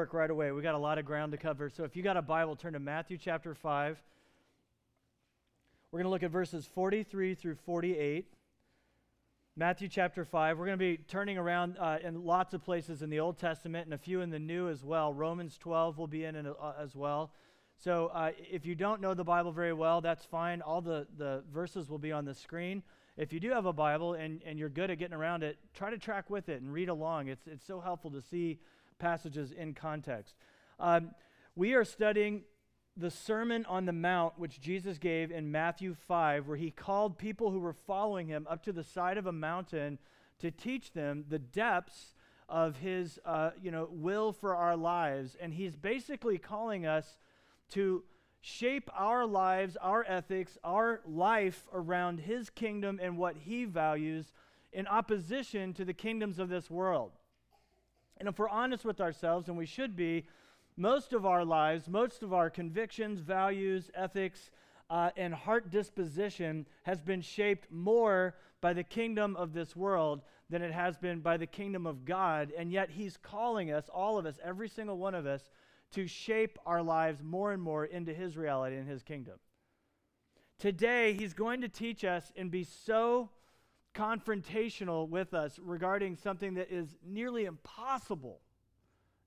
work right away. We got a lot of ground to cover. So if you got a Bible, turn to Matthew chapter 5. We're going to look at verses 43 through 48. Matthew chapter 5. We're going to be turning around uh, in lots of places in the Old Testament and a few in the New as well. Romans 12 will be in uh, as well. So uh, if you don't know the Bible very well, that's fine. All the, the verses will be on the screen. If you do have a Bible and, and you're good at getting around it, try to track with it and read along. It's, it's so helpful to see passages in context. Um, we are studying the Sermon on the Mount, which Jesus gave in Matthew 5, where he called people who were following him up to the side of a mountain to teach them the depths of his uh, you know, will for our lives. And he's basically calling us to shape our lives, our ethics, our life around his kingdom and what he values in opposition to the kingdoms of this world. And if we're honest with ourselves, and we should be, most of our lives, most of our convictions, values, ethics, uh, and heart disposition has been shaped more by the kingdom of this world than it has been by the kingdom of God. And yet, He's calling us, all of us, every single one of us, to shape our lives more and more into His reality and His kingdom. Today, He's going to teach us and be so confrontational with us regarding something that is nearly impossible.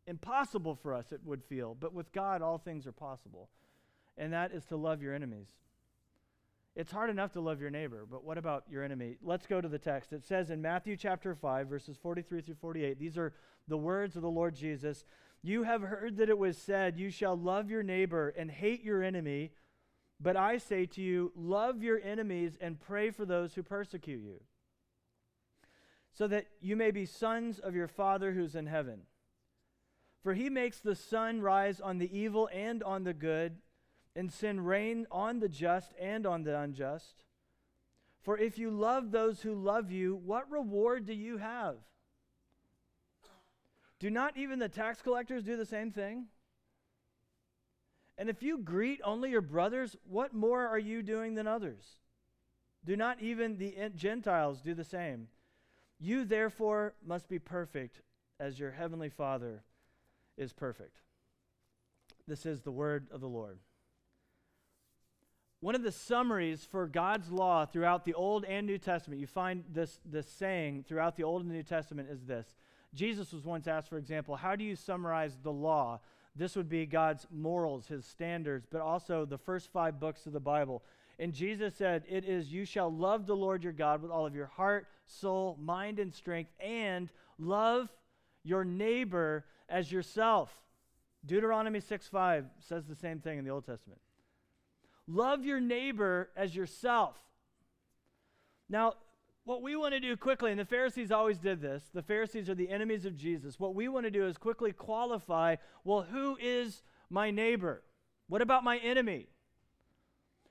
Impossible for us, it would feel. But with God, all things are possible. And that is to love your enemies. It's hard enough to love your neighbor, but what about your enemy? Let's go to the text. It says in Matthew chapter 5, verses 43 through 48, these are the words of the Lord Jesus. You have heard that it was said, You shall love your neighbor and hate your enemy. But I say to you, love your enemies and pray for those who persecute you so that you may be sons of your Father who's in heaven. For he makes the sun rise on the evil and on the good, and send rain on the just and on the unjust. For if you love those who love you, what reward do you have? Do not even the tax collectors do the same thing? And if you greet only your brothers, what more are you doing than others? Do not even the Gentiles do the same? You therefore must be perfect as your heavenly Father is perfect. This is the word of the Lord. One of the summaries for God's law throughout the Old and New Testament, you find this, this saying throughout the Old and New Testament is this. Jesus was once asked, for example, how do you summarize the law? This would be God's morals, his standards, but also the first five books of the Bible. And Jesus said, It is, you shall love the Lord your God with all of your heart, soul, mind, and strength, and love your neighbor as yourself. Deuteronomy 6 5 says the same thing in the Old Testament. Love your neighbor as yourself. Now, what we want to do quickly, and the Pharisees always did this, the Pharisees are the enemies of Jesus. What we want to do is quickly qualify well, who is my neighbor? What about my enemy?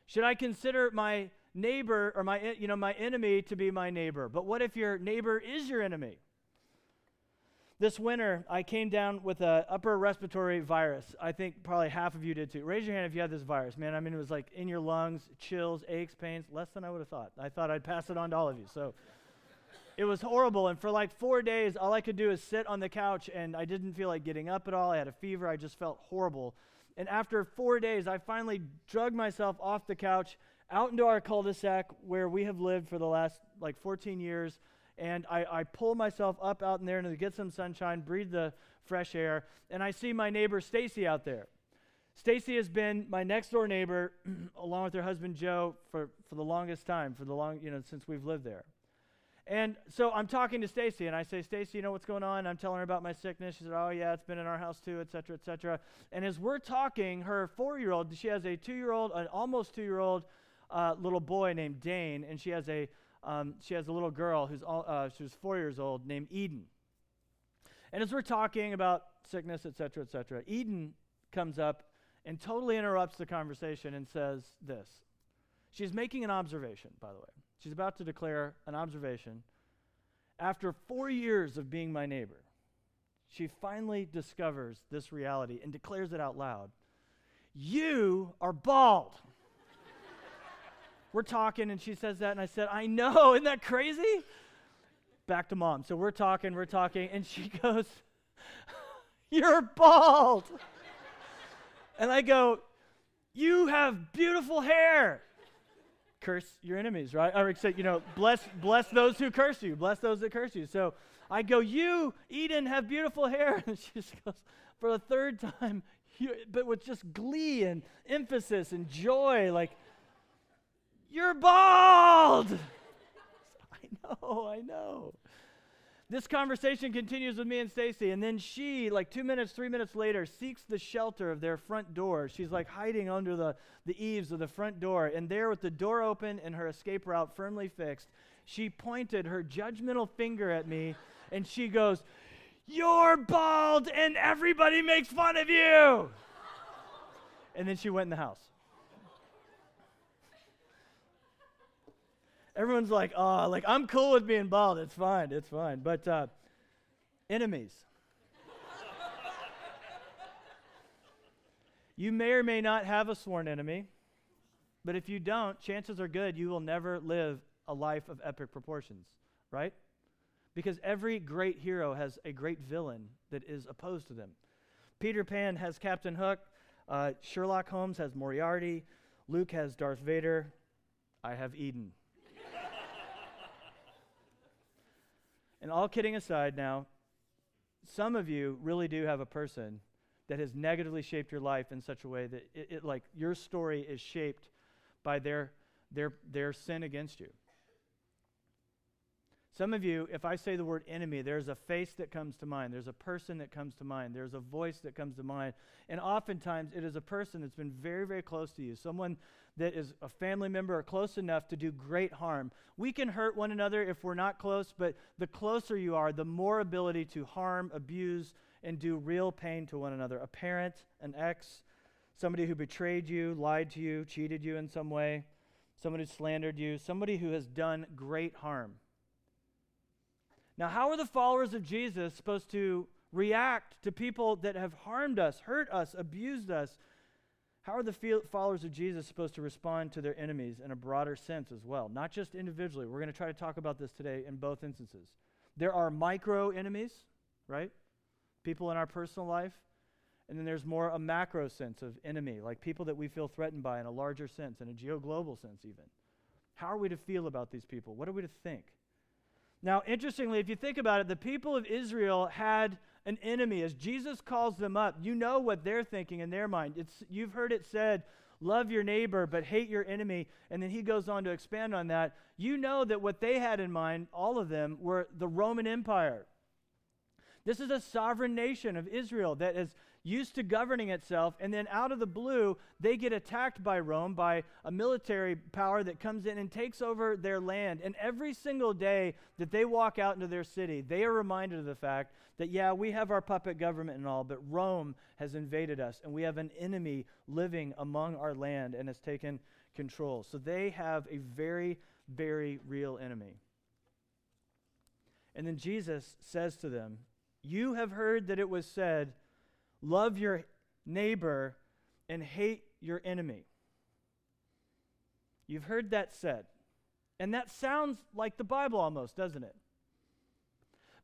Should I consider my neighbor or my you know my enemy to be my neighbor? But what if your neighbor is your enemy? This winter, I came down with an upper respiratory virus. I think probably half of you did too. Raise your hand if you had this virus, man. I mean, it was like in your lungs, chills, aches, pains, less than I would have thought. I thought I'd pass it on to all of you. So it was horrible. And for like four days, all I could do is sit on the couch, and I didn't feel like getting up at all. I had a fever. I just felt horrible. And after four days, I finally drug myself off the couch out into our cul de sac where we have lived for the last like 14 years. And I, I pull myself up out in there to get some sunshine, breathe the fresh air, and I see my neighbor Stacy out there. Stacy has been my next door neighbor, along with her husband Joe, for, for the longest time, for the long, you know, since we've lived there. And so I'm talking to Stacy, and I say, Stacy, you know what's going on? I'm telling her about my sickness. She said, Oh, yeah, it's been in our house too, et cetera, et cetera. And as we're talking, her four year old, she has a two year old, an almost two year old uh, little boy named Dane, and she has a, um, she has a little girl who's all, uh, she four years old named Eden. And as we're talking about sickness, et cetera, et cetera, Eden comes up and totally interrupts the conversation and says this. She's making an observation, by the way. She's about to declare an observation. After four years of being my neighbor, she finally discovers this reality and declares it out loud. You are bald. We're talking, and she says that, and I said, I know, isn't that crazy? Back to mom. So we're talking, we're talking, and she goes, You're bald. and I go, You have beautiful hair. Curse your enemies, right? Or say, you know, bless bless those who curse you, bless those that curse you. So I go, You, Eden, have beautiful hair. And she just goes, For the third time, but with just glee and emphasis and joy, like, You're bald. I know, I know. This conversation continues with me and Stacy, and then she, like two minutes, three minutes later, seeks the shelter of their front door. She's like hiding under the, the eaves of the front door, and there, with the door open and her escape route firmly fixed, she pointed her judgmental finger at me, and she goes, You're bald, and everybody makes fun of you. and then she went in the house. Everyone's like, oh, like I'm cool with being bald. It's fine. It's fine. But uh, enemies. you may or may not have a sworn enemy, but if you don't, chances are good you will never live a life of epic proportions, right? Because every great hero has a great villain that is opposed to them. Peter Pan has Captain Hook. Uh, Sherlock Holmes has Moriarty. Luke has Darth Vader. I have Eden. And all kidding aside now, some of you really do have a person that has negatively shaped your life in such a way that it, it, like your story is shaped by their their their sin against you. Some of you, if I say the word enemy, there's a face that comes to mind. There's a person that comes to mind. There's a voice that comes to mind. And oftentimes it is a person that's been very, very close to you, someone that is a family member or close enough to do great harm. We can hurt one another if we're not close, but the closer you are, the more ability to harm, abuse, and do real pain to one another. A parent, an ex, somebody who betrayed you, lied to you, cheated you in some way, someone who slandered you, somebody who has done great harm. Now, how are the followers of Jesus supposed to react to people that have harmed us, hurt us, abused us? How are the followers of Jesus supposed to respond to their enemies in a broader sense as well? Not just individually. We're going to try to talk about this today in both instances. There are micro enemies, right? People in our personal life. And then there's more a macro sense of enemy, like people that we feel threatened by in a larger sense, in a geo-global sense even. How are we to feel about these people? What are we to think? Now, interestingly, if you think about it, the people of Israel had an enemy. As Jesus calls them up, you know what they're thinking in their mind. It's, you've heard it said, love your neighbor, but hate your enemy. And then he goes on to expand on that. You know that what they had in mind, all of them, were the Roman Empire. This is a sovereign nation of Israel that is used to governing itself, and then out of the blue, they get attacked by Rome, by a military power that comes in and takes over their land. And every single day that they walk out into their city, they are reminded of the fact that, yeah, we have our puppet government and all, but Rome has invaded us, and we have an enemy living among our land and has taken control. So they have a very, very real enemy. And then Jesus says to them, You have heard that it was said, Love your neighbor and hate your enemy. You've heard that said. And that sounds like the Bible almost, doesn't it?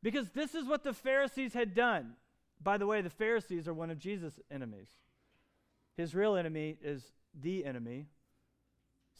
Because this is what the Pharisees had done. By the way, the Pharisees are one of Jesus' enemies. His real enemy is the enemy,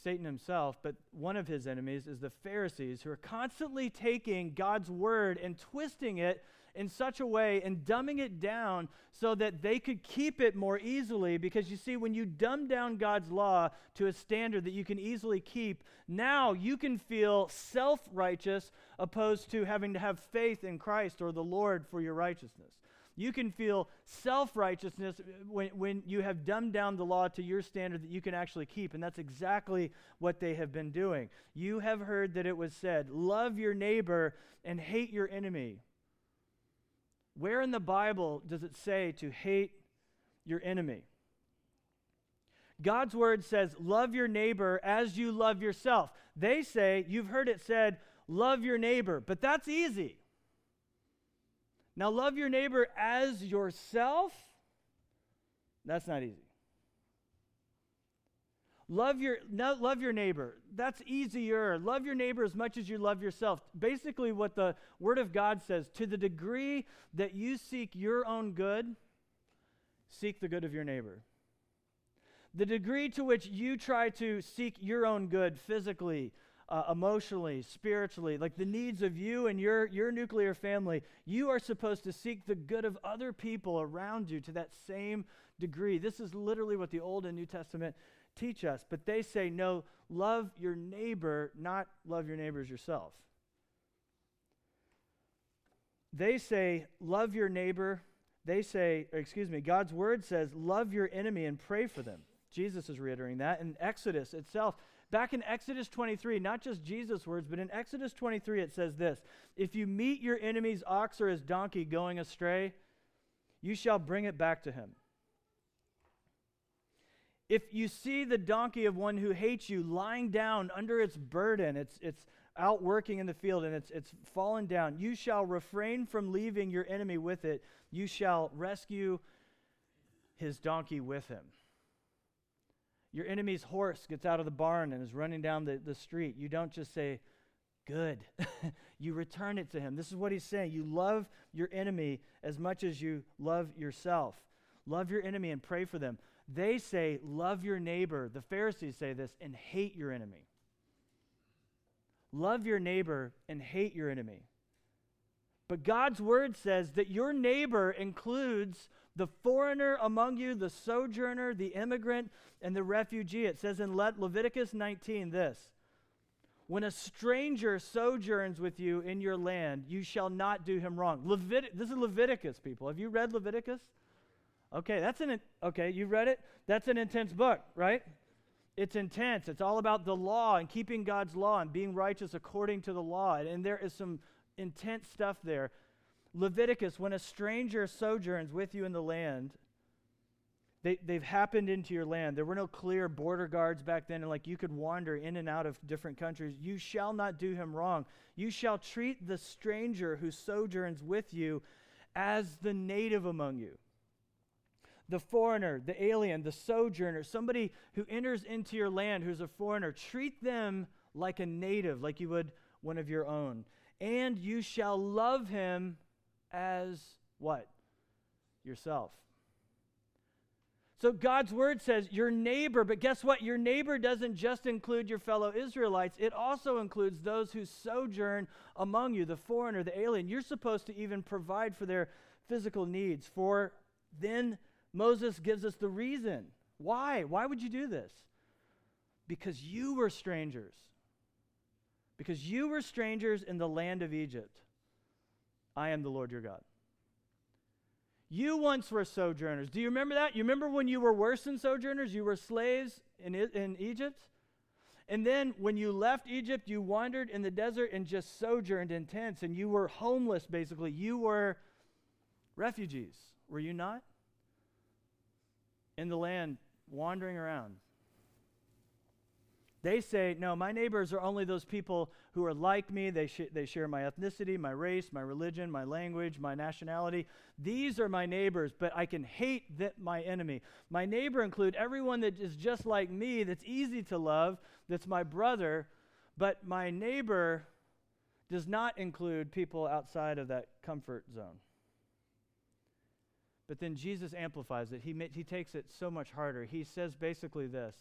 Satan himself, but one of his enemies is the Pharisees, who are constantly taking God's word and twisting it in such a way and dumbing it down so that they could keep it more easily. Because you see, when you dumb down God's law to a standard that you can easily keep, now you can feel self righteous opposed to having to have faith in Christ or the Lord for your righteousness. You can feel self righteousness when, when you have dumbed down the law to your standard that you can actually keep. And that's exactly what they have been doing. You have heard that it was said, Love your neighbor and hate your enemy. Where in the Bible does it say to hate your enemy? God's word says, Love your neighbor as you love yourself. They say, You've heard it said, Love your neighbor, but that's easy. Now, love your neighbor as yourself, that's not easy. Love your, no, love your neighbor. That's easier. Love your neighbor as much as you love yourself. Basically, what the Word of God says to the degree that you seek your own good, seek the good of your neighbor. The degree to which you try to seek your own good physically, uh, emotionally, spiritually, like the needs of you and your, your nuclear family, you are supposed to seek the good of other people around you to that same degree. This is literally what the Old and New Testament teach us. But they say, no, love your neighbor, not love your neighbors yourself. They say, love your neighbor. They say, excuse me, God's word says, love your enemy and pray for them. Jesus is reiterating that. In Exodus itself, back in Exodus 23, not just Jesus' words, but in Exodus 23, it says this If you meet your enemy's ox or his donkey going astray, you shall bring it back to him. If you see the donkey of one who hates you lying down under its burden, it's, it's out working in the field and it's, it's fallen down, you shall refrain from leaving your enemy with it. You shall rescue his donkey with him. Your enemy's horse gets out of the barn and is running down the, the street. You don't just say, Good. you return it to him. This is what he's saying. You love your enemy as much as you love yourself. Love your enemy and pray for them. They say, Love your neighbor. The Pharisees say this, and hate your enemy. Love your neighbor and hate your enemy. But God's word says that your neighbor includes the foreigner among you, the sojourner, the immigrant, and the refugee. It says in Le- Leviticus 19 this When a stranger sojourns with you in your land, you shall not do him wrong. Levit- this is Leviticus, people. Have you read Leviticus? Okay, that's an okay, you read it? That's an intense book, right? It's intense. It's all about the law and keeping God's law and being righteous according to the law. And there is some intense stuff there. Leviticus, when a stranger sojourns with you in the land, they, they've happened into your land. There were no clear border guards back then, and like you could wander in and out of different countries. You shall not do him wrong. You shall treat the stranger who sojourns with you as the native among you the foreigner, the alien, the sojourner, somebody who enters into your land who's a foreigner, treat them like a native, like you would one of your own. And you shall love him as what? Yourself. So God's word says your neighbor, but guess what? Your neighbor doesn't just include your fellow Israelites, it also includes those who sojourn among you, the foreigner, the alien. You're supposed to even provide for their physical needs. For then Moses gives us the reason. Why? Why would you do this? Because you were strangers. Because you were strangers in the land of Egypt. I am the Lord your God. You once were sojourners. Do you remember that? You remember when you were worse than sojourners? You were slaves in, in Egypt? And then when you left Egypt, you wandered in the desert and just sojourned in tents, and you were homeless, basically. You were refugees, were you not? In the land wandering around. They say, no, my neighbors are only those people who are like me. They, sh- they share my ethnicity, my race, my religion, my language, my nationality. These are my neighbors, but I can hate that my enemy. My neighbor include everyone that is just like me, that's easy to love, that's my brother, but my neighbor does not include people outside of that comfort zone. But then Jesus amplifies it. He, he takes it so much harder. He says basically this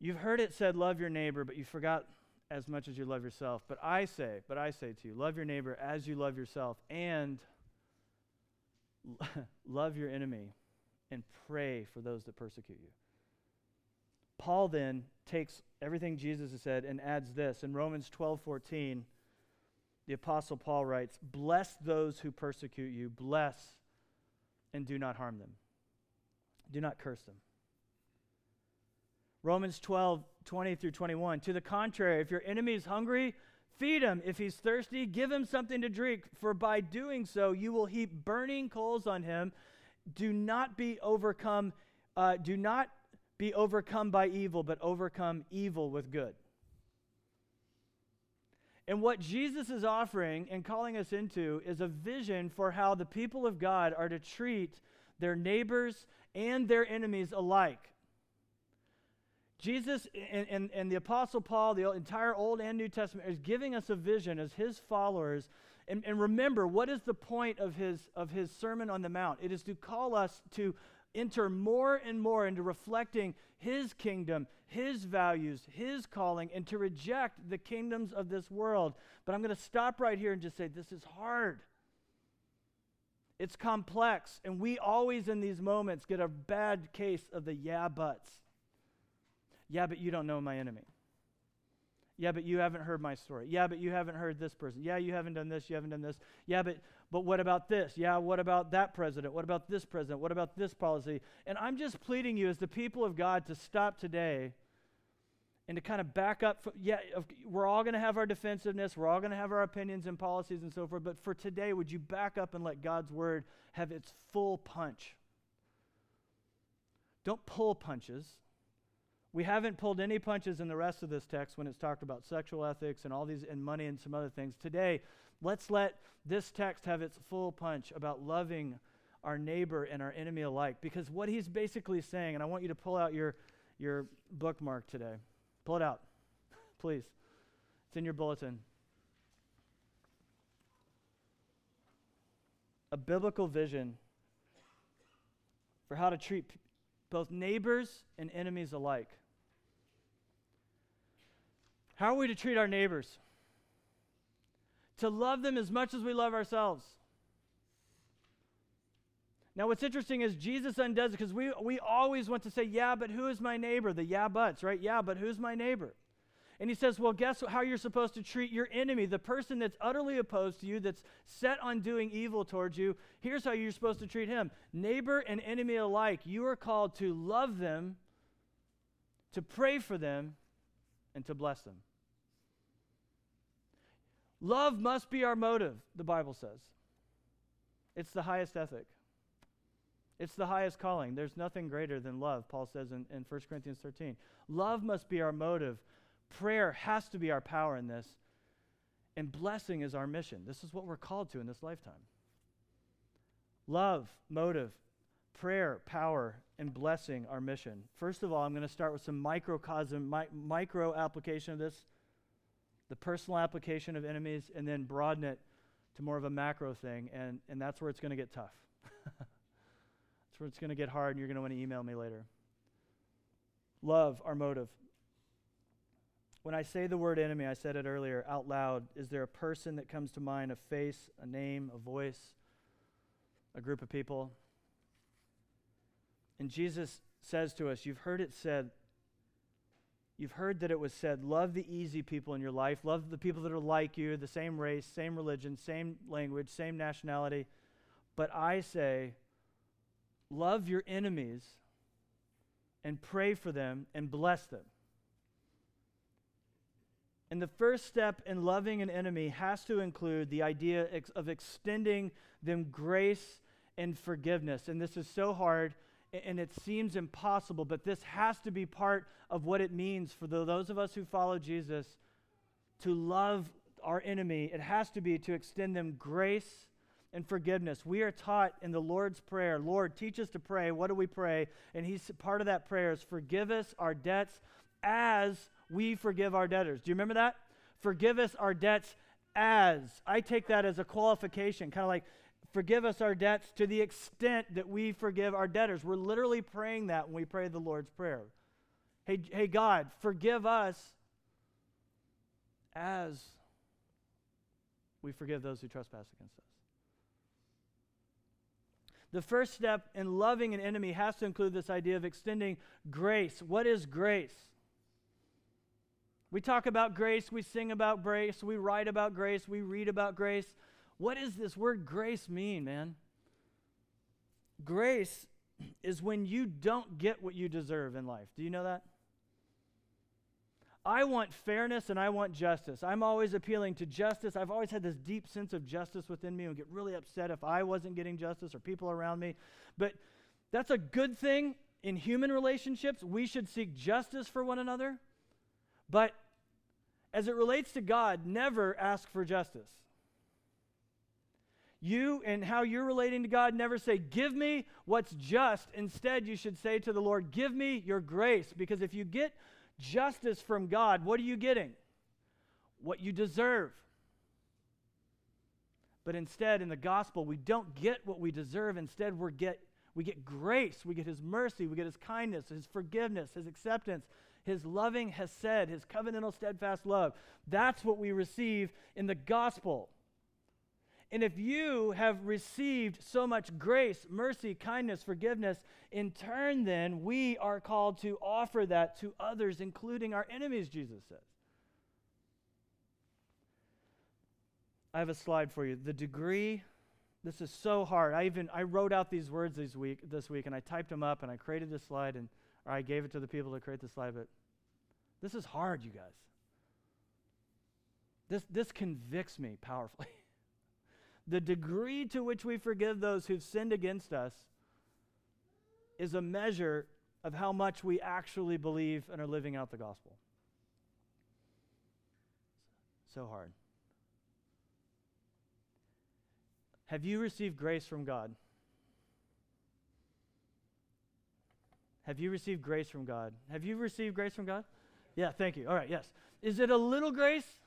You've heard it said, love your neighbor, but you forgot as much as you love yourself. But I say, but I say to you, love your neighbor as you love yourself, and love your enemy, and pray for those that persecute you. Paul then takes everything Jesus has said and adds this. In Romans 12 14, the Apostle Paul writes, Bless those who persecute you, bless and do not harm them. Do not curse them. Romans 12, 20 through 21. To the contrary, if your enemy is hungry, feed him. If he's thirsty, give him something to drink, for by doing so, you will heap burning coals on him. Do not be overcome, uh, do not be overcome by evil, but overcome evil with good. And what Jesus is offering and calling us into is a vision for how the people of God are to treat their neighbors and their enemies alike. Jesus and, and, and the Apostle Paul, the entire Old and New Testament, is giving us a vision as his followers. And, and remember, what is the point of his, of his Sermon on the Mount? It is to call us to enter more and more into reflecting his kingdom, his values, his calling, and to reject the kingdoms of this world. But I'm going to stop right here and just say this is hard. It's complex, and we always in these moments get a bad case of the yeah buts. Yeah, but you don't know my enemy. Yeah, but you haven't heard my story. Yeah, but you haven't heard this person. Yeah, you haven't done this. You haven't done this. Yeah, but but what about this? Yeah, what about that president? What about this president? What about this policy? And I'm just pleading you as the people of God to stop today and to kind of back up. For, yeah, we're all going to have our defensiveness. We're all going to have our opinions and policies and so forth. But for today, would you back up and let God's word have its full punch? Don't pull punches. We haven't pulled any punches in the rest of this text when it's talked about sexual ethics and all these and money and some other things. Today, let's let this text have its full punch about loving our neighbor and our enemy alike. Because what he's basically saying, and I want you to pull out your, your bookmark today. Pull it out, please. It's in your bulletin. A biblical vision for how to treat both neighbors and enemies alike. How are we to treat our neighbors? To love them as much as we love ourselves. Now, what's interesting is Jesus undoes it because we, we always want to say, yeah, but who is my neighbor? The yeah buts, right? Yeah, but who's my neighbor? And he says, well, guess how you're supposed to treat your enemy, the person that's utterly opposed to you, that's set on doing evil towards you. Here's how you're supposed to treat him neighbor and enemy alike. You are called to love them, to pray for them, and to bless them. Love must be our motive, the Bible says. It's the highest ethic. It's the highest calling. There's nothing greater than love, Paul says in, in 1 Corinthians 13. Love must be our motive. Prayer has to be our power in this. And blessing is our mission. This is what we're called to in this lifetime. Love, motive, prayer, power, and blessing our mission. First of all, I'm going to start with some microcosm, mi- micro application of this, the personal application of enemies, and then broaden it to more of a macro thing. And, and that's where it's going to get tough. that's where it's going to get hard, and you're going to want to email me later. Love, our motive. When I say the word enemy, I said it earlier out loud. Is there a person that comes to mind, a face, a name, a voice, a group of people? And Jesus says to us, You've heard it said, you've heard that it was said, love the easy people in your life, love the people that are like you, the same race, same religion, same language, same nationality. But I say, love your enemies and pray for them and bless them. And the first step in loving an enemy has to include the idea ex- of extending them grace and forgiveness. And this is so hard and it seems impossible, but this has to be part of what it means for those of us who follow Jesus to love our enemy. It has to be to extend them grace and forgiveness. We are taught in the Lord's Prayer, Lord, teach us to pray. What do we pray? And he's part of that prayer is forgive us our debts as we forgive our debtors. Do you remember that? Forgive us our debts as. I take that as a qualification, kind of like forgive us our debts to the extent that we forgive our debtors. We're literally praying that when we pray the Lord's Prayer. Hey, hey God, forgive us as we forgive those who trespass against us. The first step in loving an enemy has to include this idea of extending grace. What is grace? We talk about grace, we sing about grace, we write about grace, we read about grace. What does this word grace mean, man? Grace is when you don't get what you deserve in life. Do you know that? I want fairness and I want justice. I'm always appealing to justice. I've always had this deep sense of justice within me and get really upset if I wasn't getting justice or people around me. But that's a good thing in human relationships. We should seek justice for one another. But as it relates to God, never ask for justice. You and how you're relating to God, never say, Give me what's just. Instead, you should say to the Lord, Give me your grace. Because if you get justice from God, what are you getting? What you deserve. But instead, in the gospel, we don't get what we deserve. Instead, we get, we get grace. We get his mercy. We get his kindness, his forgiveness, his acceptance, his loving hesed, his covenantal steadfast love. That's what we receive in the gospel. And if you have received so much grace, mercy, kindness, forgiveness, in turn, then we are called to offer that to others, including our enemies, Jesus says. I have a slide for you. The degree, this is so hard. I even I wrote out these words this week this week and I typed them up and I created this slide and or I gave it to the people to create the slide, but this is hard, you guys. This this convicts me powerfully. the degree to which we forgive those who've sinned against us is a measure of how much we actually believe and are living out the gospel. So hard. Have you received grace from God? Have you received grace from God? Have you received grace from God? Yeah, thank you. All right, yes. Is it a little grace?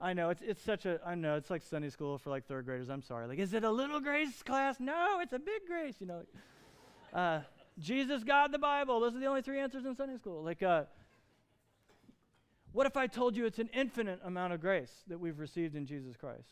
I know it's it's such a I know it's like Sunday school for like third graders. I'm sorry. Like, is it a little grace class? No, it's a big grace. You know, uh, Jesus, God, the Bible. Those are the only three answers in Sunday school. Like, uh, what if I told you it's an infinite amount of grace that we've received in Jesus Christ?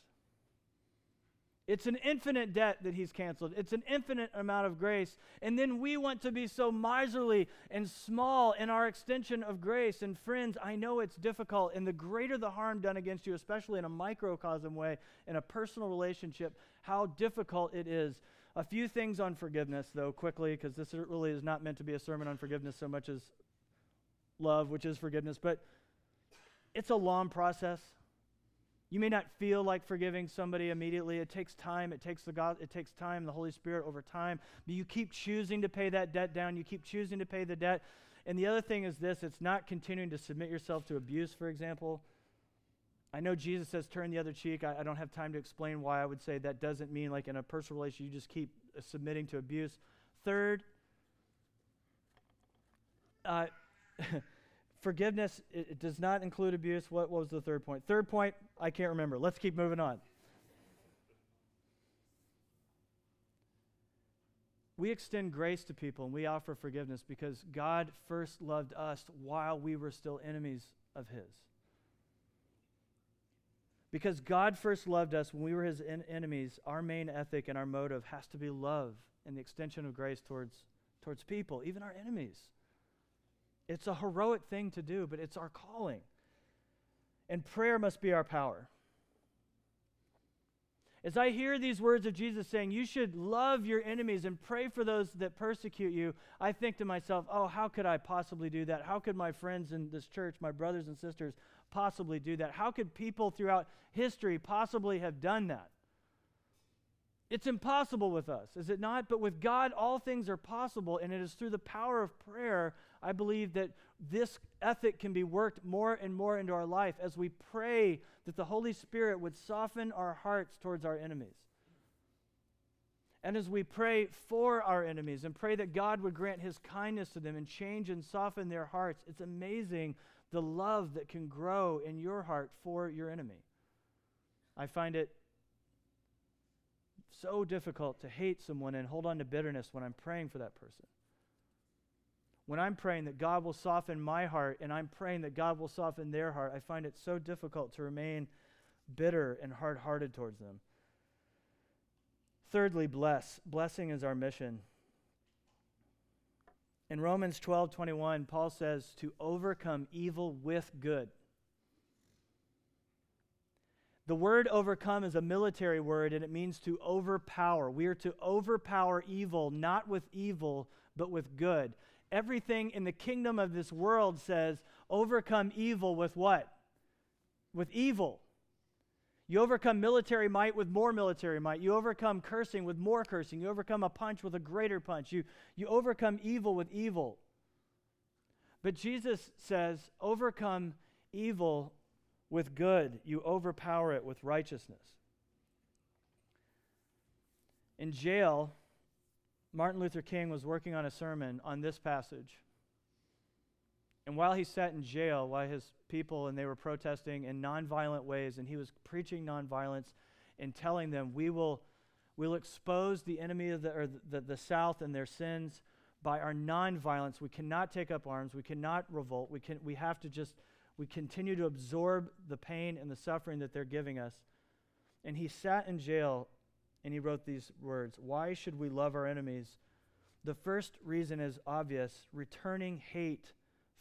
It's an infinite debt that he's canceled. It's an infinite amount of grace. And then we want to be so miserly and small in our extension of grace. And friends, I know it's difficult. And the greater the harm done against you, especially in a microcosm way, in a personal relationship, how difficult it is. A few things on forgiveness, though, quickly, because this really is not meant to be a sermon on forgiveness so much as love, which is forgiveness. But it's a long process. You may not feel like forgiving somebody immediately. It takes time. It takes the God, it takes time, the Holy Spirit over time. But you keep choosing to pay that debt down. You keep choosing to pay the debt. And the other thing is this it's not continuing to submit yourself to abuse, for example. I know Jesus says turn the other cheek. I, I don't have time to explain why I would say that doesn't mean like in a personal relationship you just keep uh, submitting to abuse. Third, uh, forgiveness it, it does not include abuse. What, what was the third point? Third point, I can't remember. Let's keep moving on. We extend grace to people and we offer forgiveness because God first loved us while we were still enemies of His. Because God first loved us when we were His en- enemies, our main ethic and our motive has to be love and the extension of grace towards, towards people, even our enemies. It's a heroic thing to do, but it's our calling. And prayer must be our power. As I hear these words of Jesus saying, You should love your enemies and pray for those that persecute you, I think to myself, Oh, how could I possibly do that? How could my friends in this church, my brothers and sisters, possibly do that? How could people throughout history possibly have done that? It's impossible with us, is it not? But with God, all things are possible, and it is through the power of prayer, I believe, that this ethic can be worked more and more into our life as we pray that the Holy Spirit would soften our hearts towards our enemies. And as we pray for our enemies and pray that God would grant his kindness to them and change and soften their hearts, it's amazing the love that can grow in your heart for your enemy. I find it so difficult to hate someone and hold on to bitterness when I'm praying for that person. When I'm praying that God will soften my heart and I'm praying that God will soften their heart, I find it so difficult to remain bitter and hard hearted towards them. Thirdly, bless. Blessing is our mission. In Romans 12 21, Paul says to overcome evil with good. The word overcome is a military word and it means to overpower. We are to overpower evil, not with evil, but with good. Everything in the kingdom of this world says overcome evil with what? With evil. You overcome military might with more military might. You overcome cursing with more cursing. You overcome a punch with a greater punch. You, you overcome evil with evil. But Jesus says, overcome evil with good, you overpower it with righteousness. In jail, Martin Luther King was working on a sermon on this passage. And while he sat in jail, while his people and they were protesting in nonviolent ways, and he was preaching nonviolence and telling them, We will we'll expose the enemy of the, or the, the, the South and their sins by our nonviolence. We cannot take up arms. We cannot revolt. We, can, we have to just, we continue to absorb the pain and the suffering that they're giving us. And he sat in jail and he wrote these words Why should we love our enemies? The first reason is obvious returning hate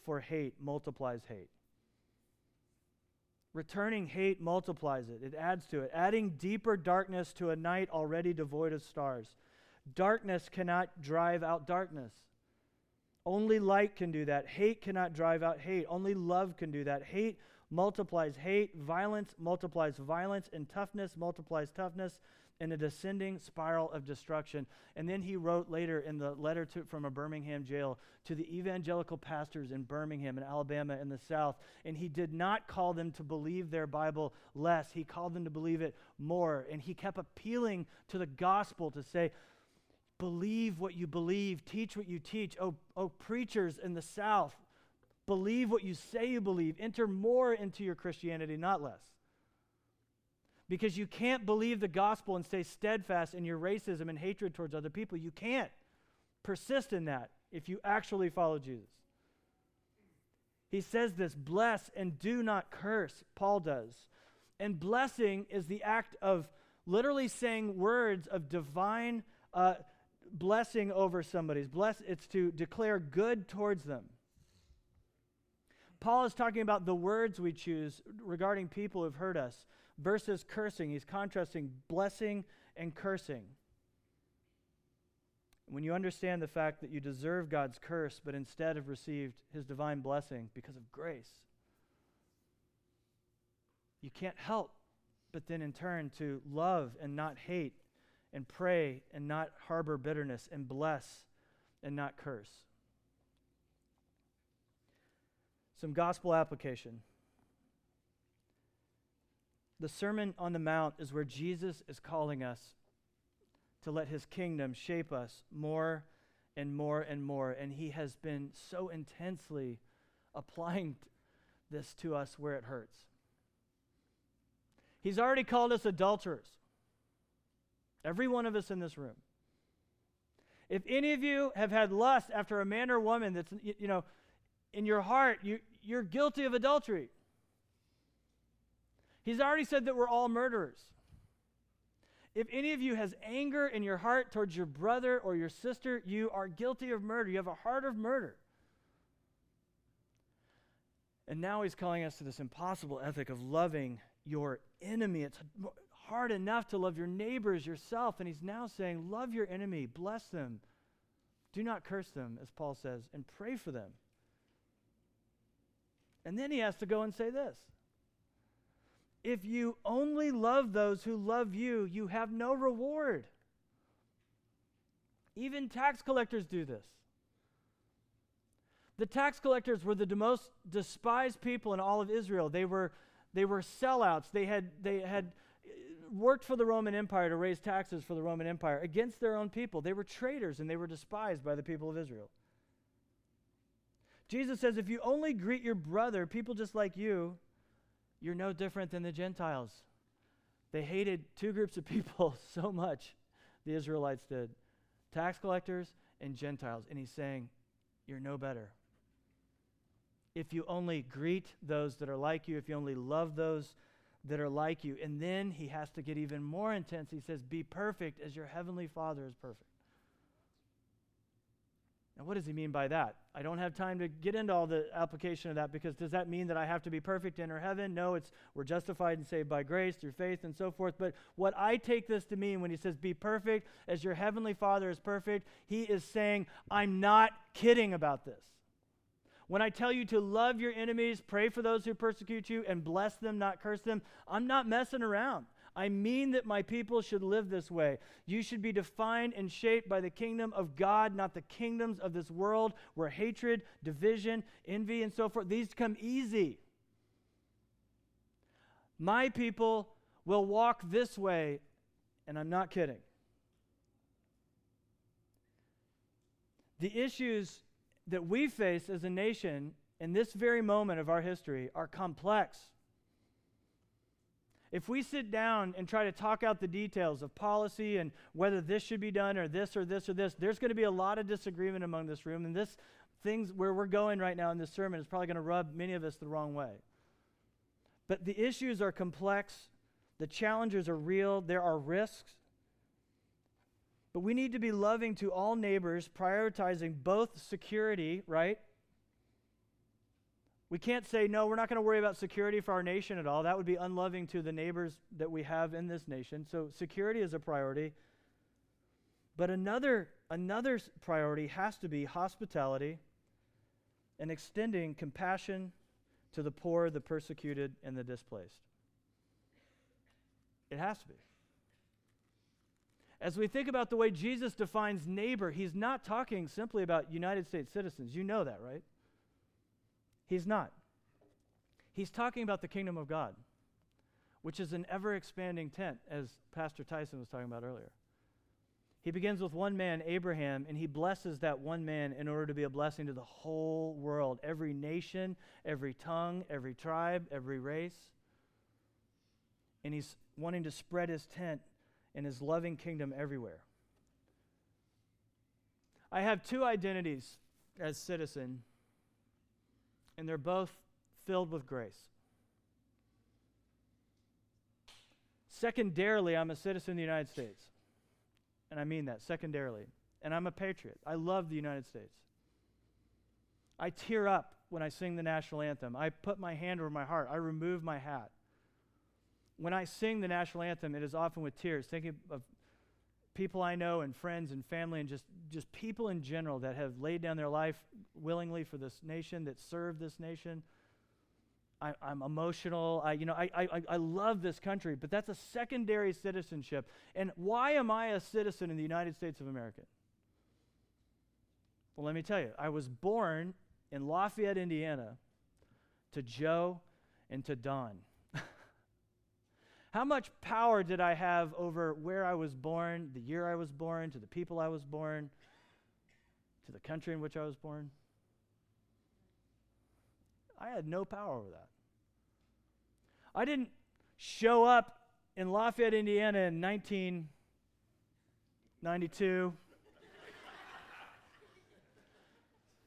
for hate multiplies hate. Returning hate multiplies it, it adds to it, adding deeper darkness to a night already devoid of stars. Darkness cannot drive out darkness. Only light can do that. Hate cannot drive out hate. Only love can do that. Hate multiplies hate. Violence multiplies violence. And toughness multiplies toughness in a descending spiral of destruction. And then he wrote later in the letter to, from a Birmingham jail to the evangelical pastors in Birmingham and Alabama in the South. And he did not call them to believe their Bible less, he called them to believe it more. And he kept appealing to the gospel to say, Believe what you believe, teach what you teach. Oh, oh, preachers in the South, believe what you say you believe. Enter more into your Christianity, not less. Because you can't believe the gospel and stay steadfast in your racism and hatred towards other people. You can't persist in that if you actually follow Jesus. He says this bless and do not curse, Paul does. And blessing is the act of literally saying words of divine uh, blessing over somebody's. Bless, it's to declare good towards them. Paul is talking about the words we choose regarding people who've hurt us versus cursing. He's contrasting blessing and cursing. When you understand the fact that you deserve God's curse, but instead have received his divine blessing because of grace, you can't help but then in turn to love and not hate, and pray and not harbor bitterness, and bless and not curse. Some gospel application. The Sermon on the Mount is where Jesus is calling us to let his kingdom shape us more and more and more. And he has been so intensely applying this to us where it hurts. He's already called us adulterers, every one of us in this room. If any of you have had lust after a man or woman that's, you know, in your heart, you, you're guilty of adultery. He's already said that we're all murderers. If any of you has anger in your heart towards your brother or your sister, you are guilty of murder. You have a heart of murder. And now he's calling us to this impossible ethic of loving your enemy. It's hard enough to love your neighbors, yourself. And he's now saying, Love your enemy, bless them, do not curse them, as Paul says, and pray for them. And then he has to go and say this if you only love those who love you, you have no reward. Even tax collectors do this. The tax collectors were the most despised people in all of Israel. They were, they were sellouts. They had, they had worked for the Roman Empire to raise taxes for the Roman Empire against their own people. They were traitors and they were despised by the people of Israel. Jesus says, if you only greet your brother, people just like you, you're no different than the Gentiles. They hated two groups of people so much, the Israelites did tax collectors and Gentiles. And he's saying, You're no better. If you only greet those that are like you, if you only love those that are like you. And then he has to get even more intense. He says, Be perfect as your heavenly Father is perfect. Now, what does he mean by that? I don't have time to get into all the application of that because does that mean that I have to be perfect to enter heaven? No, it's we're justified and saved by grace through faith and so forth. But what I take this to mean when he says be perfect as your heavenly Father is perfect, he is saying, I'm not kidding about this. When I tell you to love your enemies, pray for those who persecute you, and bless them, not curse them, I'm not messing around. I mean that my people should live this way. You should be defined and shaped by the kingdom of God, not the kingdoms of this world where hatred, division, envy, and so forth, these come easy. My people will walk this way, and I'm not kidding. The issues that we face as a nation in this very moment of our history are complex. If we sit down and try to talk out the details of policy and whether this should be done or this or this or this, there's going to be a lot of disagreement among this room. And this things where we're going right now in this sermon is probably going to rub many of us the wrong way. But the issues are complex, the challenges are real, there are risks. But we need to be loving to all neighbors, prioritizing both security, right? We can't say, no, we're not going to worry about security for our nation at all. That would be unloving to the neighbors that we have in this nation. So, security is a priority. But another, another priority has to be hospitality and extending compassion to the poor, the persecuted, and the displaced. It has to be. As we think about the way Jesus defines neighbor, he's not talking simply about United States citizens. You know that, right? He's not. He's talking about the kingdom of God, which is an ever expanding tent, as Pastor Tyson was talking about earlier. He begins with one man, Abraham, and he blesses that one man in order to be a blessing to the whole world, every nation, every tongue, every tribe, every race. And he's wanting to spread his tent and his loving kingdom everywhere. I have two identities as citizen, and they're both filled with grace. Secondarily, I'm a citizen of the United States and I mean that secondarily. And I'm a patriot. I love the United States. I tear up when I sing the national anthem. I put my hand over my heart. I remove my hat. When I sing the national anthem, it is often with tears, thinking of people I know and friends and family and just, just people in general that have laid down their life willingly for this nation, that served this nation. I, am emotional. I, you know, I, I, I love this country, but that's a secondary citizenship. And why am I a citizen in the United States of America? Well, let me tell you, I was born in Lafayette, Indiana, to Joe and to Don. How much power did I have over where I was born, the year I was born, to the people I was born, to the country in which I was born? I had no power over that. I didn't show up in Lafayette, Indiana in 1992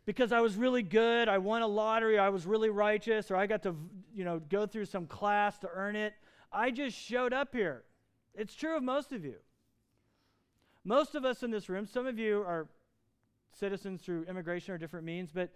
because I was really good, I won a lottery, I was really righteous, or I got to, you know, go through some class to earn it. I just showed up here. It's true of most of you. Most of us in this room, some of you are citizens through immigration or different means, but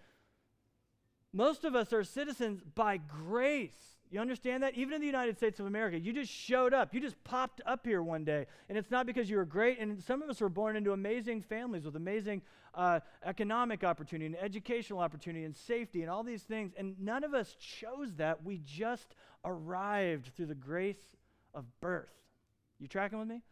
most of us are citizens by grace. You understand that? Even in the United States of America, you just showed up. You just popped up here one day. And it's not because you were great. And some of us were born into amazing families with amazing uh, economic opportunity and educational opportunity and safety and all these things. And none of us chose that. We just arrived through the grace of birth. You tracking with me?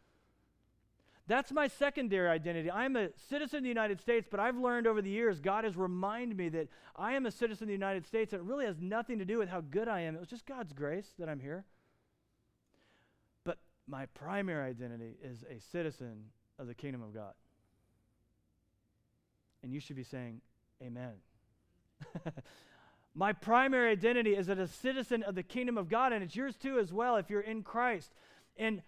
That's my secondary identity. I'm a citizen of the United States, but I've learned over the years, God has reminded me that I am a citizen of the United States. And it really has nothing to do with how good I am. It was just God's grace that I'm here. But my primary identity is a citizen of the kingdom of God. And you should be saying, Amen. my primary identity is as a citizen of the kingdom of God, and it's yours too as well if you're in Christ. And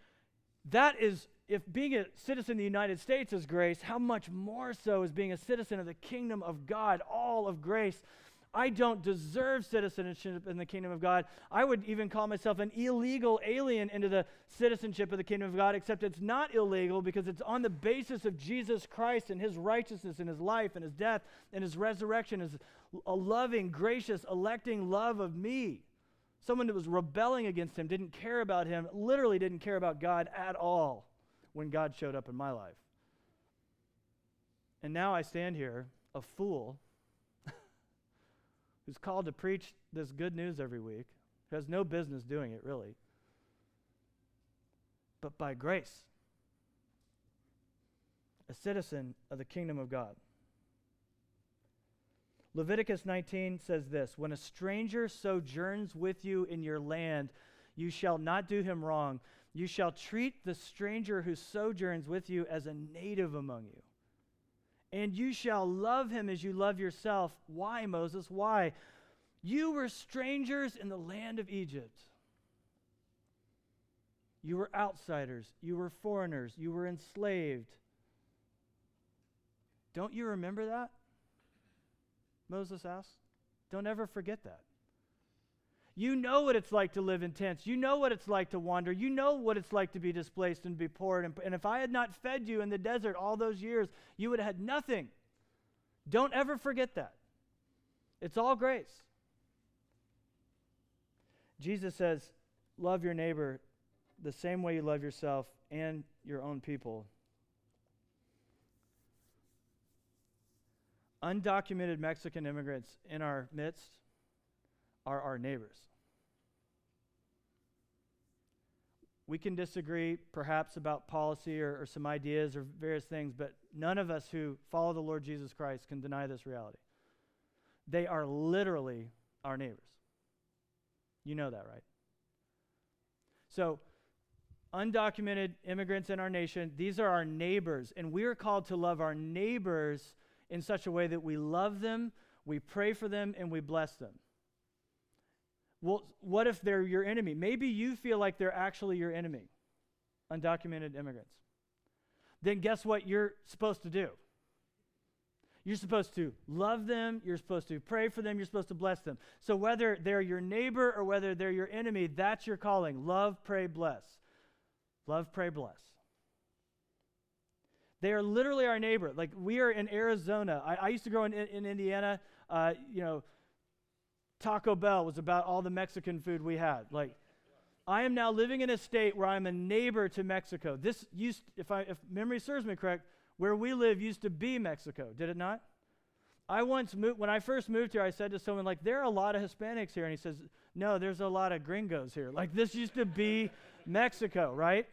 that is if being a citizen of the United States is grace, how much more so is being a citizen of the kingdom of God, all of grace? I don't deserve citizenship in the kingdom of God. I would even call myself an illegal alien into the citizenship of the kingdom of God, except it's not illegal because it's on the basis of Jesus Christ and his righteousness and his life and his death and his resurrection, his a loving, gracious, electing love of me. Someone that was rebelling against him, didn't care about him, literally didn't care about God at all when God showed up in my life. And now I stand here, a fool, who's called to preach this good news every week, who has no business doing it, really. But by grace, a citizen of the kingdom of God. Leviticus 19 says this When a stranger sojourns with you in your land, you shall not do him wrong. You shall treat the stranger who sojourns with you as a native among you. And you shall love him as you love yourself. Why, Moses? Why? You were strangers in the land of Egypt. You were outsiders. You were foreigners. You were enslaved. Don't you remember that? Moses asked. Don't ever forget that. You know what it's like to live in tents. You know what it's like to wander. You know what it's like to be displaced and be poor. And, and if I had not fed you in the desert all those years, you would have had nothing. Don't ever forget that. It's all grace. Jesus says, Love your neighbor the same way you love yourself and your own people. Undocumented Mexican immigrants in our midst are our neighbors. We can disagree perhaps about policy or, or, some ideas or various things, but none of us who follow the Lord Jesus Christ can deny this reality. They are literally our neighbors. You know that, right? So, undocumented immigrants in our nation, these are our neighbors, and we are called to love our neighbors in such a way that we love them, we pray for them, and we bless them. Well, what if they're your enemy? Maybe you feel like they're actually your enemy, undocumented immigrants. Then guess what you're supposed to do? You're supposed to love them, you're supposed to pray for them, you're supposed to bless them. So whether they're your neighbor or whether they're your enemy, that's your calling. Love, pray, bless. Love, pray, bless. They are literally our neighbor. Like we are in Arizona. I, I used to grow in, in Indiana. Uh, you know, Taco Bell was about all the Mexican food we had. Like, I am now living in a state where I'm a neighbor to Mexico. This used, if, I, if memory serves me correct, where we live used to be Mexico, did it not? I once moved, when I first moved here, I said to someone, like, there are a lot of Hispanics here. And he says, no, there's a lot of gringos here. Like, this used to be Mexico, right?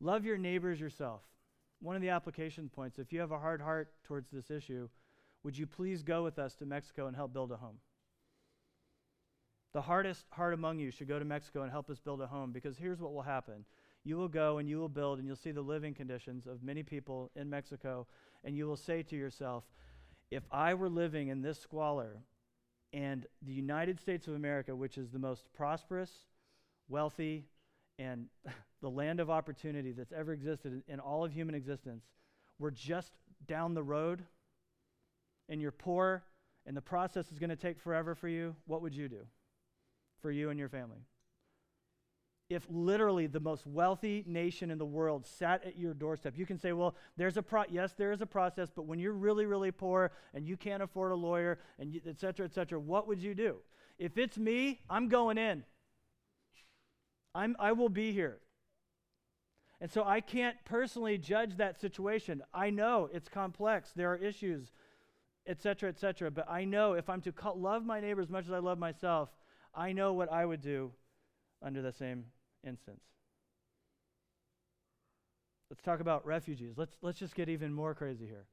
Love your neighbors yourself. One of the application points, if you have a hard heart towards this issue, would you please go with us to Mexico and help build a home? The hardest heart among you should go to Mexico and help us build a home because here's what will happen. You will go and you will build and you'll see the living conditions of many people in Mexico, and you will say to yourself, if I were living in this squalor and the United States of America, which is the most prosperous, wealthy, and the land of opportunity that's ever existed in all of human existence, were just down the road and you're poor and the process is going to take forever for you, what would you do for you and your family? If literally the most wealthy nation in the world sat at your doorstep, you can say, well, there's a pro- yes, there is a process, but when you're really, really poor and you can't afford a lawyer and you, et cetera, et cetera, what would you do? If it's me, I'm going in. I'm, I will be here. And so I can't personally judge that situation. I know it's complex. There are issues etc., etc. But I know if I'm to love my neighbor as much as I love myself, I know what I would do under the same instance. Let's talk about refugees. Let's, let's just get even more crazy here.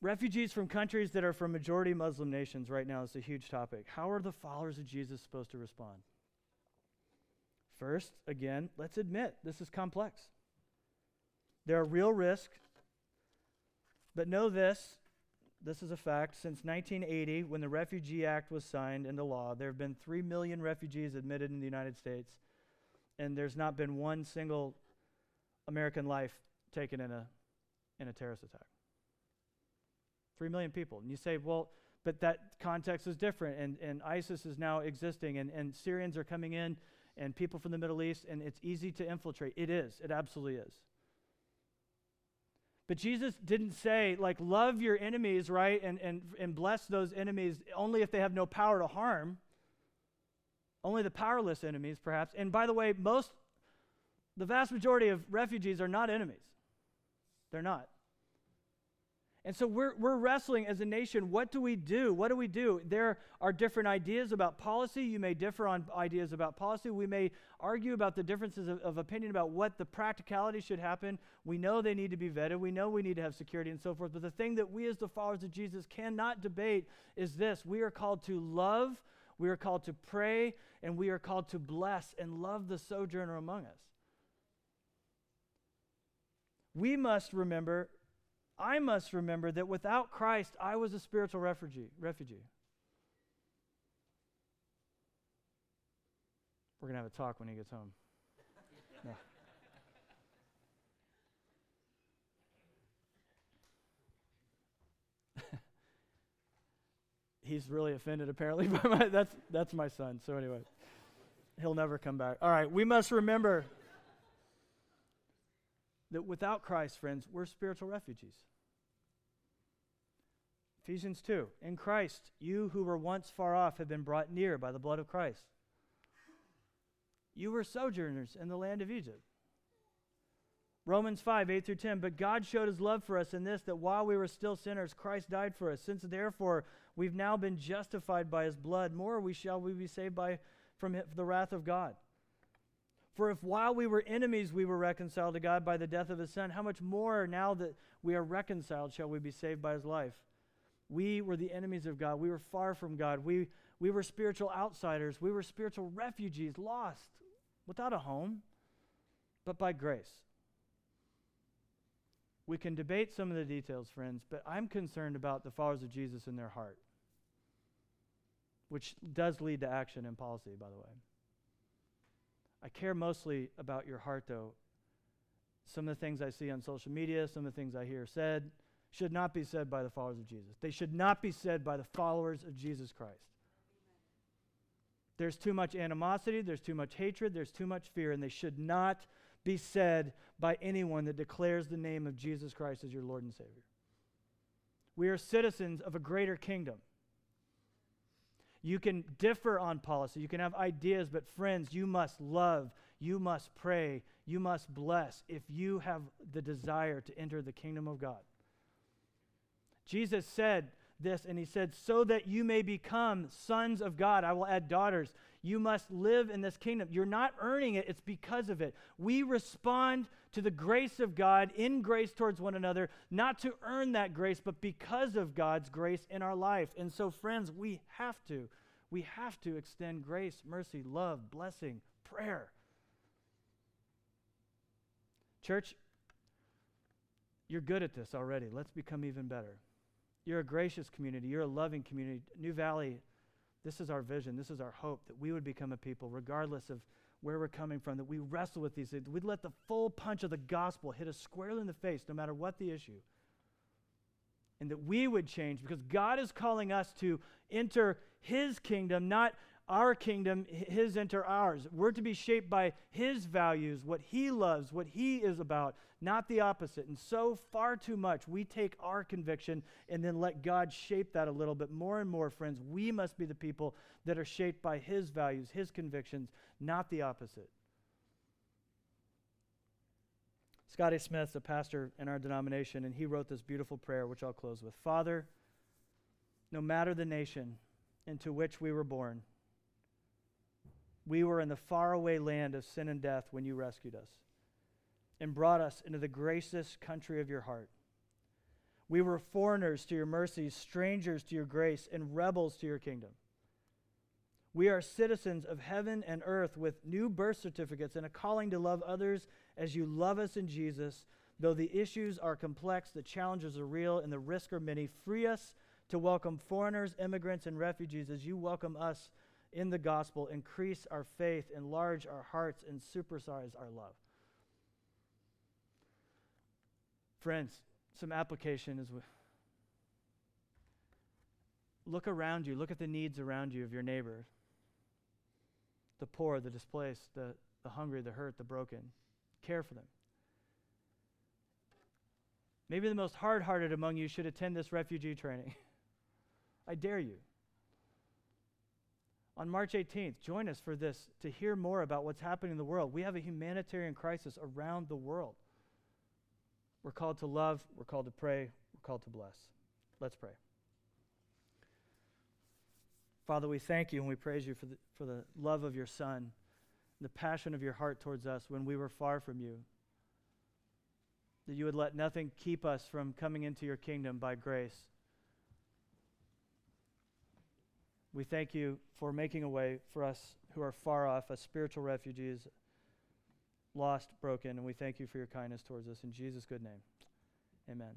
Refugees from countries that are from majority Muslim nations right now is a huge topic. How are the followers of Jesus supposed to respond? First, again, let's admit this is complex. There are real risks but know this this is a fact. Since 1980, when the Refugee Act was signed into law, there have been 3 million refugees admitted in the United States, and there's not been one single American life taken in a, in a terrorist attack. 3 million people. And you say, well, but that context is different, and, and ISIS is now existing, and, and Syrians are coming in, and people from the Middle East, and it's easy to infiltrate. It is. It absolutely is. But Jesus didn't say, like, love your enemies, right? And, and, and bless those enemies only if they have no power to harm. Only the powerless enemies, perhaps. And by the way, most, the vast majority of refugees are not enemies. They're not. And so we're, we're wrestling as a nation. What do we do? What do we do? There are different ideas about policy. You may differ on ideas about policy. We may argue about the differences of, of, opinion about what the practicality should happen. We know they need to be vetted. We know we need to have security and so forth. But the thing that we, as the followers of Jesus, cannot debate is this we are called to love, we are called to pray, and we are called to bless and love the sojourner among us. we must remember, I must remember that without Christ, I was a spiritual refugee. refugee. We're going to have a talk when he gets home. No. He's really offended apparently by my that's that's my son. So anyway, he'll never come back. All right, we must remember that without Christ, friends, we're spiritual refugees. Ephesians 2 In Christ, you who were once far off have been brought near by the blood of Christ. You were sojourners in the land of Egypt. Romans 5, 8 through 10. But God showed his love for us in this, that while we were still sinners, Christ died for us. Since therefore we've now been justified by his blood, more we shall we be saved by from the wrath of God. For if while we were enemies we were reconciled to God by the death of his Son, how much more now that we are reconciled shall we be saved by his life? We were the enemies of God. We were far from God. We, we were spiritual outsiders. We were spiritual refugees, lost, without a home, but by grace. We can debate some of the details, friends, but I'm concerned about the followers of Jesus in their heart, which does lead to action and policy, by the way. I care mostly about your heart, though. Some of the things I see on social media, some of the things I hear said, should not be said by the followers of Jesus. They should not be said by the followers of Jesus Christ. There's too much animosity, there's too much hatred, there's too much fear, and they should not be said by anyone that declares the name of Jesus Christ as your Lord and Savior. We are citizens of a greater kingdom. You can differ on policy, you can have ideas, but friends, you must love, you must pray, you must bless if you have the desire to enter the kingdom of God. Jesus said this, and he said, So that you may become sons of God, I will add daughters. You must live in this kingdom. You're not earning it, it's because of it. We respond to the grace of God in grace towards one another, not to earn that grace, but because of God's grace in our life. And so, friends, we have to. We have to extend grace, mercy, love, blessing, prayer. Church, you're good at this already. Let's become even better. You're a gracious community. You're a loving community. New Valley, this is our vision. This is our hope that we would become a people, regardless of where we're coming from, that we wrestle with these things. We'd let the full punch of the gospel hit us squarely in the face, no matter what the issue. And that we would change because God is calling us to enter His kingdom, not our kingdom, His enter ours. We're to be shaped by His values, what He loves, what He is about, not the opposite. And so far too much, we take our conviction and then let God shape that a little bit more and more, friends. We must be the people that are shaped by His values, His convictions, not the opposite. Scotty Smith's a pastor in our denomination, and he wrote this beautiful prayer, which I'll close with Father, no matter the nation into which we were born, we were in the faraway land of sin and death when you rescued us and brought us into the gracious country of your heart. We were foreigners to your mercies, strangers to your grace, and rebels to your kingdom. We are citizens of heaven and earth with new birth certificates and a calling to love others as you love us in Jesus. Though the issues are complex, the challenges are real, and the risks are many, free us to welcome foreigners, immigrants, and refugees as you welcome us in the gospel, increase our faith, enlarge our hearts, and supersize our love. Friends, some application is. Look around you, look at the needs around you of your neighbor the poor, the displaced, the, the hungry, the hurt, the broken. Care for them. Maybe the most hard hearted among you should attend this refugee training. I dare you on March 18th, join us for this to hear more about what's happening in the world. We have a humanitarian crisis around the world. We're called to love, we're called to pray, we're called to bless. Let's pray. Father, we thank you and we praise you for the, for the love of your Son, the passion of your heart towards us when we were far from you. That you would let nothing keep us from coming into your kingdom by grace. We thank you for making a way for us who are far off as spiritual refugees, lost, broken, and we thank you for your kindness towards us. In Jesus' good name, amen.